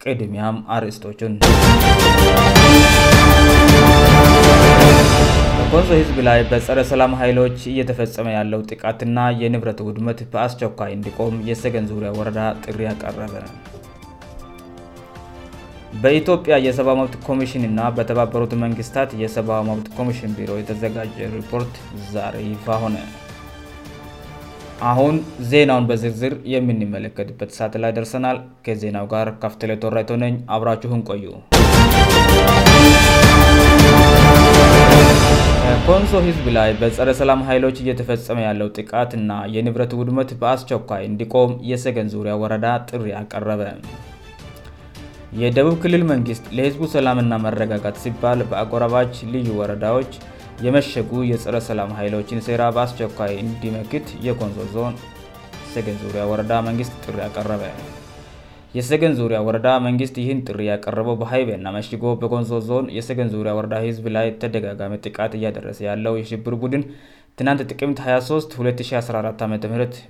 ቅድሚያም አርእስቶቹን በኮንዞ ህዝብ ላይ በጸረ ሰላም ኃይሎች እየተፈጸመ ያለው ጥቃትና የንብረት ውድመት በአስቸኳይ እንዲቆም የሰገን ዙሪያ ወረዳ ጥሪ ያቀረበ በኢትዮጵያ የ7ብዊ መብት ኮሚሽንና በተባበሩት መንግስታት የሰዊ መብት ኮሚሽን ቢሮ የተዘጋጀ ሪፖርት ዛሬ ይፋ ሆነ አሁን ዜናውን በዝርዝር የምንመለከትበት ሳት ላይ ደርሰናል ከዜናው ጋር ካፍትላ ተወራቶ ነኝ አብራችሁን ቆዩ ከኮንሶ ህዝብ ላይ በጸረ ሰላም ኃይሎች እየተፈጸመ ያለው ጥቃትና የንብረት ውድመት በአስቸኳይ እንዲቆም የሰገን ዙሪያ ወረዳ ጥሪ አቀረበ የደቡብ ክልል መንግሥት ለህዝቡ ሰላምና መረጋጋት ሲባል በአጎራባች ልዩ ወረዳዎች የመሸጉ የጽረ ሰላም ኃይሎችን ሴራ በአስቸኳይ እንዲመክት የኮንዞ ዞን ሰገን ዙሪ ወረዳ ንግስት ጥ ያቀረበ የሰገን ዙሪያ ወረዳ መንግሥት ይህን ጥሪ ያቀረበው በሀይበና መሽጎ በኮንዞ ዞን የሰገን ዙሪያ ወረዳ ህዝብ ላይ ተደጋጋመ ጥቃት እያደረሰ ያለው የሽብር ቡድን ትናንት ጥቅምት 23214 ዓም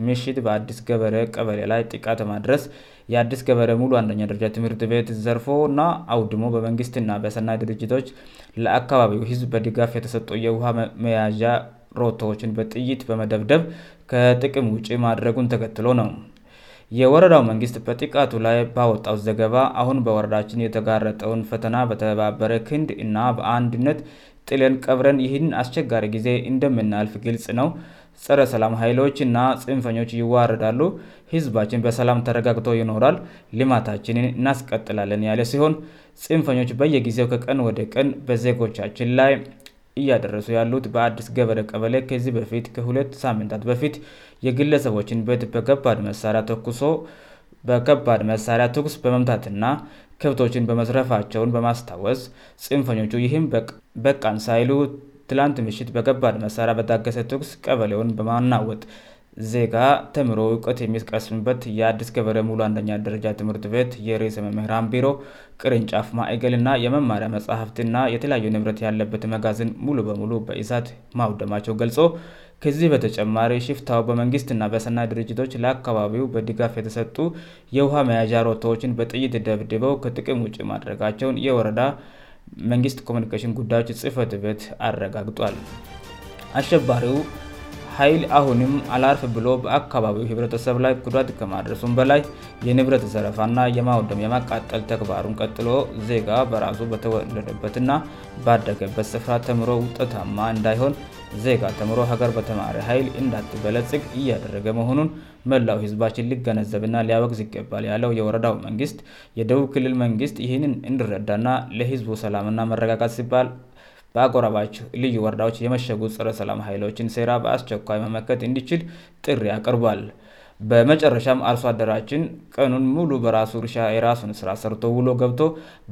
ምሽት በአዲስ ገበረ ቀበሌ ላይ ጥቃት ማድረስ የአዲስ ገበረ ሙሉ አንኛ ደረጃ ትምህርት ቤት ዘርፎ ና አውድሞ በመንግስትና በሰናይ ድርጅቶች ለአካባቢው ህዝብ በድጋፍ የተሰጠ የውሃ መያዣ ሮቶችን በጥይት በመደብደብ ከጥቅም ውጭ ማድረጉን ተከትሎ ነው የወረዳው መንግስት በጥቃቱ ላይ ባወጣው ዘገባ አሁን በወረዳችን የተጋረጠውን ፈተና በተባበረ ክንድ እና በአንድነት ጥልን ቀብረን ይህን አስቸጋሪ ጊዜ እንደምናልፍ ግልጽ ነው ጸረ ሰላም ሀይሎችና ጽንፈኞች ይዋረዳሉ ህዝባችን በሰላም ተረጋግቶ ይኖራል ልማታችንን እናስቀጥላለን ያለ ሲሆን ጽንፈኞች በየጊዜው ከቀን ወደ ቀን በዜጎቻችን ላይ እያደረሱ ያሉት በአዲስ ገበረ ቀበለ ከዚህ በፊት ከሁለት ሳምንታት በፊት የግለሰቦችን ቤት በከባድ መሳሪያ ተኩሶ በከባድ መሳሪያ ትኩስ በመምታትና ከብቶችን በመዝረፋቸውን በማስታወስ ጽንፈኞቹ ይህም በቃን ሳይሉ ትላንት ምሽት በገባድ መሳሪያ በታገሰ ትኩስ ቀበለውን በማናወጥ ዜጋ ተምሮ እውቀት የሚቀስምበት የአዲስ ገበረ ሙሉ አንደኛ ደረጃ ትምህርት ቤት የሬሰ መምህራን ቢሮ ቅርንጫፍ ማእገልና የመማሪያ መጻህፍትና የተለያዩ ንብረት ያለበት መጋዝን ሙሉ በሙሉ በሳት ማውደማቸው ገልጾ ከዚህ በተጨማሪ ሽፍታው በመንግስትና በሰናይ ድርጅቶች ለአካባቢው በድጋፍ የተሰጡ የውሃ መያዣ ሮቶዎችን በጥይት ደብድበው ከጥቅም ውጭ ማድረጋቸውን የወረዳ መንግስት ኮኒኬሽን ጉዳዮች ጽህፈት ቤት አረጋግጧል አባሪው ኃይል አሁንም አላርፍ ብሎ በአካባቢው ህብረተሰብ ላይ ጉዳት ከማድረሱን በላይ የንብረት ዘረፋና የማውደም የማቃጠል ተግባሩን ቀጥሎ ዜጋ በራሱ በተወለደበትና ባደገበት ስፍራ ተምሮ ውጠታማ እንዳይሆን ዜጋ ተምሮ ሀገር በተማሪ ኃይል እንዳትበለጽቅ እያደረገ መሆኑን መላው ህዝባችን ሊገነዘብ ና ሊያወቅዝ ይገባል ያለው የወረዳው መንግስት የደቡብ ክልል መንግስት ይህንን እንድረዳና ለሕዝቡ ሰላምና መረጋጋት ሲባል በአቆራባቸሁ ልዩ ወርዳዎች የመሸጉ ጽረሰላም ኃይሎችን ሴራ በአስቸኳይ መመከት እንዲችል ጥሪ አቅርቧል በመጨረሻም አርሶ አደራችን ቀኑን ሙሉ በራሱ እርሻ የራሱን ስራ ሰርቶ ውሎ ገብቶ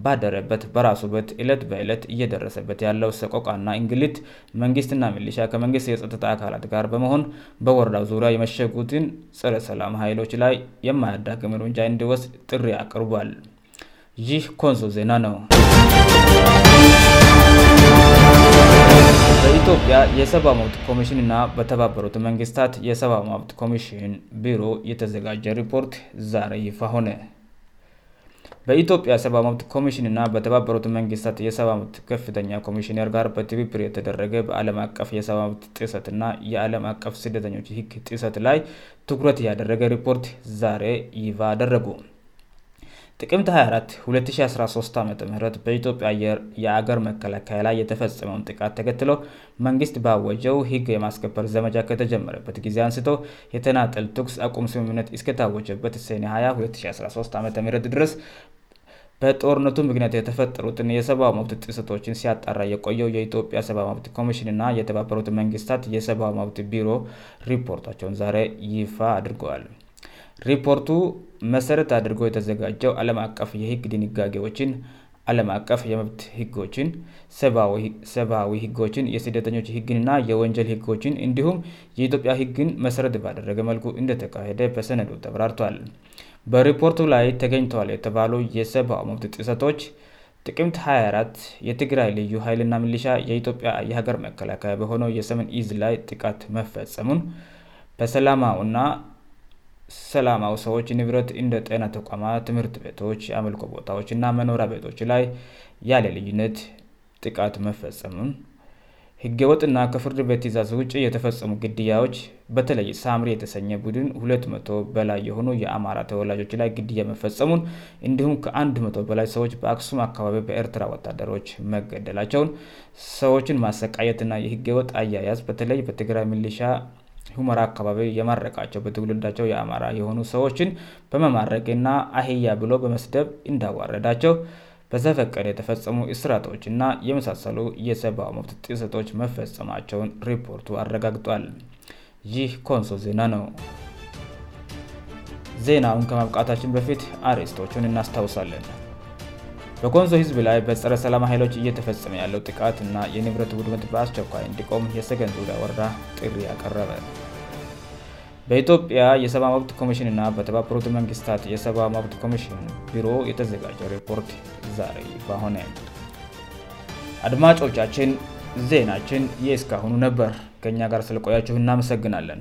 ባደረበት በራሱበት እለት በዕለት እየደረሰበት ያለው ሰቆቋና እንግሊት መንግስትና ሚሊሻ ከመንግስት የጸጥታ አካላት ጋር በመሆን በወርዳው ዙሪያ የመሸጉትን ጽረ ሰላም ኃይሎች ላይ የማያዳቅምርንጃ እንዲወስ ጥሪ አቅርቧል ይህ ኮንዞ ዜና ነው በኢትዮጵያ የሰባመብት ኮሚሽንና በተባበሩት መንግስታት የሰባመብት ኮሚሽን ቢሮ የተዘጋጀ ሪፖርት ዛሬ ይፋ ሆነ በኢትዮጵያ የሰብመብት ኮሚሽንና በተባበሩት መንግስታት የሰብመብት ከፍተኛ ኮሚሽነር ጋር በትብፕር የተደረገ በአለም አቀፍ የሰባመብት ጥሰትና የአለም አቀፍ ስደተኞች ህግ ጥሰት ላይ ትኩረት ያደረገ ሪፖርት ዛሬ ይፋ አደረጉ ጥቅምት 24 2013 አ ም በኢትዮጵያ የአገር መከላከያ ላይ የተፈጸመውን ጥቃት ተከትለው መንግስት ባወጀው ህግ የማስከበር ዘመጃ ከተጀመረበት ጊዜ አንስቶ የተናጠል ትኩስ አቁም ስምምነት እስከታወጀበት ሴኔ 2 2013 አ ም ድረስ በጦርነቱ ምክንያት የተፈጠሩትን የሰብዊ መብት ጥሰጦችን ሲያጣራ የቆየው የኢትዮጵያ ሰብ ማብት ኮሚሽንና የተባበሩት መንግስታት የሰብዊ ማብት ቢሮ ሪፖርቶቸውን ዛሬ ይፋ አድርገዋል ሪፖርቱ መሰረት አድርጎ የተዘጋጀው አለም አቀፍ የህግ ድንጋጌዎችን አለም አቀፍ የመብት ህጎችን ሰብአዊ ህጎችን የስደተኞች ህግና የወንጀል ህጎችን እንዲሁም የኢትዮጵያ ህግን መሰረት ባደረገ መልኩ እንደተካሄደ በሰነዱ ተብራርቷል በሪፖርቱ ላይ ተገኝተዋል የተባሉ የሰብው መብት ጥሰቶች ጥቅምት24 የትግራይ ልዩ ሀይልና ምልሻ የኢትዮጵያ የሀገር መከላከያ በሆነው የሰመን ዝ ላይ ጥቃት መፈጸሙን በሰላማውና ሰላማዊ ሰዎች ንብረት እንደ ጤና ተቋማ ትምህርት ቤቶች አመልኮ ቦታዎች ና መኖሪያ ቤቶች ላይ ያለ ልዩነት ጥቃት መፈጸሙን ህገወጥና ከፍርድ ቤት ይዛዝ ውጭ የተፈጸሙ ግድያዎች በተለይ ሳምሪ የተሰኘ ቡድን ሁ00 በላይ የሆኑ የአማራ ተወላጆች ላይ ግድያ መፈጸሙን እንዲሁም ከአን 0ቶ በላይ ሰዎች በአክሱም አካባቢ በኤርትራ ወታደሮች መገደላቸውን ሰዎችን ማሰቃየት ና የህገወጥ አያያዝ በተለይ በትግራይ ምልሻ ሁመራ አካባቢ የማረቃቸው በትብል ንዳቸው የአማራ የሆኑ ሰዎችን በመማረጌ ና አህያ ብሎ በመስደብ እንዳዋረዳቸው በተፈቀደ የተፈጸሙ ስረቶች እና የመሳሰሉ የሰባ መብት ጥስጦች መፈጸማቸውን ሪፖርቱ አረጋግጧል ይህ ኮንሶ ዜና ነው ዜናውን ከማብቃታችን በፊት አሬስቶችን እናስታውሳለን በኮንሶ ህዝብ ላይ በጸረ ሰላም ኃይሎች እየተፈጸመ ያለው ጥቃትእና የንብረት ውድምት በአስቸኳይ እንዲቆም የሰገን ዜዳ ወረዳ ጥሪ ያቀረበ በኢትዮጵያ የ7ባ መብት ኮሚሽንእና በተባበሩት መንግስታት የ7ባ መብት ኮሚሽን ቢሮ የተዘጋጀ ሪፖርት ዛሬ በሆነ አድማጮቻችን ዜናችን ይ እስካሁኑ ነበር ከኛ ጋር ስለቆያችሁ እናመሰግናለን